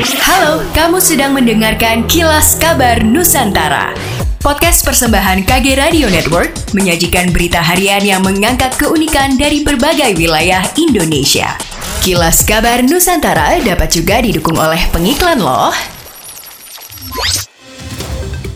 Halo, kamu sedang mendengarkan Kilas Kabar Nusantara. Podcast persembahan KG Radio Network menyajikan berita harian yang mengangkat keunikan dari berbagai wilayah Indonesia. Kilas Kabar Nusantara dapat juga didukung oleh pengiklan loh.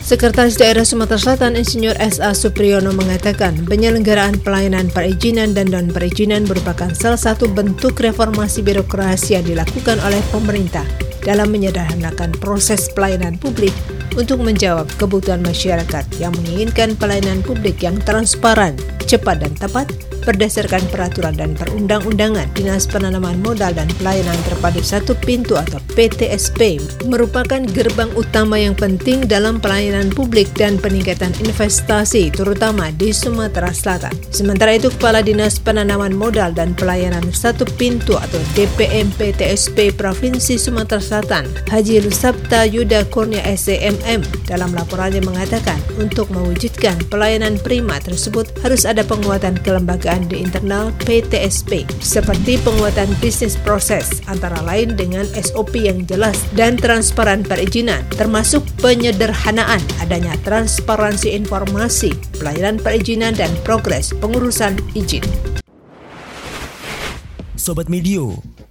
Sekretaris Daerah Sumatera Selatan Insinyur S.A. Supriyono mengatakan penyelenggaraan pelayanan perizinan dan non-perizinan merupakan salah satu bentuk reformasi birokrasi yang dilakukan oleh pemerintah dalam menyederhanakan proses pelayanan publik untuk menjawab kebutuhan masyarakat yang menginginkan pelayanan publik yang transparan, cepat dan tepat berdasarkan peraturan dan perundang-undangan Dinas Penanaman Modal dan Pelayanan Terpadu Satu Pintu atau PTSP merupakan gerbang utama yang penting dalam pelayanan publik dan peningkatan investasi terutama di Sumatera Selatan. Sementara itu Kepala Dinas Penanaman Modal dan Pelayanan Satu Pintu atau DPM PTSP Provinsi Sumatera Selatan Haji Lusabta Yuda Kurnia SCMM dalam laporannya mengatakan untuk mewujudkan pelayanan prima tersebut harus ada penguatan kelembagaan pekerjaan di internal PTSP, seperti penguatan bisnis proses, antara lain dengan SOP yang jelas dan transparan perizinan, termasuk penyederhanaan adanya transparansi informasi, pelayanan perizinan dan progres pengurusan izin. Sobat Medio,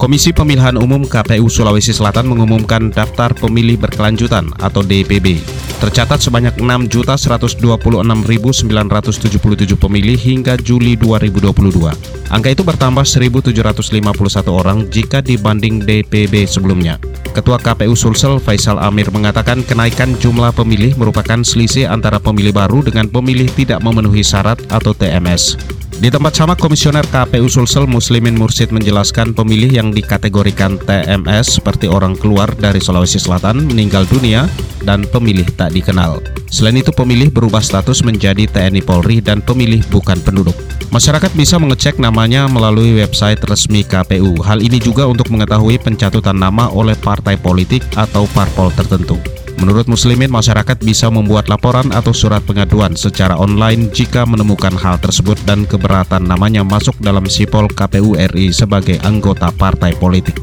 Komisi Pemilihan Umum KPU Sulawesi Selatan mengumumkan daftar pemilih berkelanjutan atau DPB. Tercatat sebanyak 6.126.977 pemilih hingga Juli 2022. Angka itu bertambah 1.751 orang jika dibanding DPB sebelumnya. Ketua KPU Sulsel Faisal Amir mengatakan kenaikan jumlah pemilih merupakan selisih antara pemilih baru dengan pemilih tidak memenuhi syarat atau TMS. Di tempat sama Komisioner KPU Sulsel Muslimin Mursid menjelaskan pemilih yang dikategorikan TMS seperti orang keluar dari Sulawesi Selatan meninggal dunia dan pemilih tak dikenal. Selain itu pemilih berubah status menjadi TNI Polri dan pemilih bukan penduduk. Masyarakat bisa mengecek namanya melalui website resmi KPU. Hal ini juga untuk mengetahui pencatutan nama oleh partai politik atau parpol tertentu. Menurut muslimin, masyarakat bisa membuat laporan atau surat pengaduan secara online jika menemukan hal tersebut dan keberatan namanya masuk dalam sipol KPU RI sebagai anggota partai politik.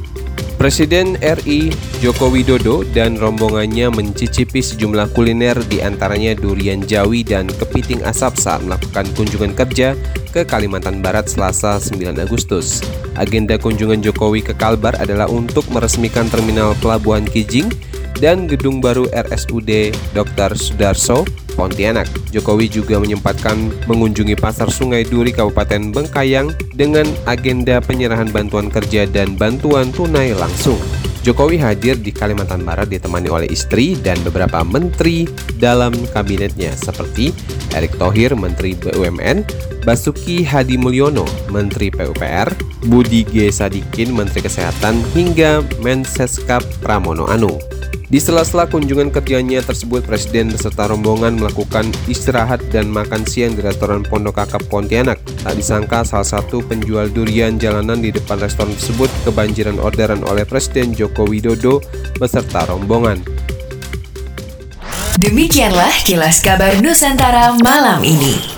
Presiden RI Joko Widodo dan rombongannya mencicipi sejumlah kuliner di antaranya durian jawi dan kepiting asap saat melakukan kunjungan kerja ke Kalimantan Barat Selasa 9 Agustus. Agenda kunjungan Jokowi ke Kalbar adalah untuk meresmikan terminal pelabuhan Kijing dan gedung baru RSUD Dr. Sudarso, Pontianak. Jokowi juga menyempatkan mengunjungi Pasar Sungai Duri Kabupaten Bengkayang dengan agenda penyerahan bantuan kerja dan bantuan tunai langsung. Jokowi hadir di Kalimantan Barat ditemani oleh istri dan beberapa menteri dalam kabinetnya seperti Erick Thohir, Menteri BUMN, Basuki Hadi Mulyono, Menteri PUPR, Budi G. Sadikin, Menteri Kesehatan, hingga Menseskap Pramono Anung. Di sela-sela kunjungan kerjanya tersebut, Presiden beserta rombongan melakukan istirahat dan makan siang di restoran Pondok Kakap Pontianak. Tak disangka salah satu penjual durian jalanan di depan restoran tersebut kebanjiran orderan oleh Presiden Joko Widodo beserta rombongan. Demikianlah kilas kabar Nusantara malam ini.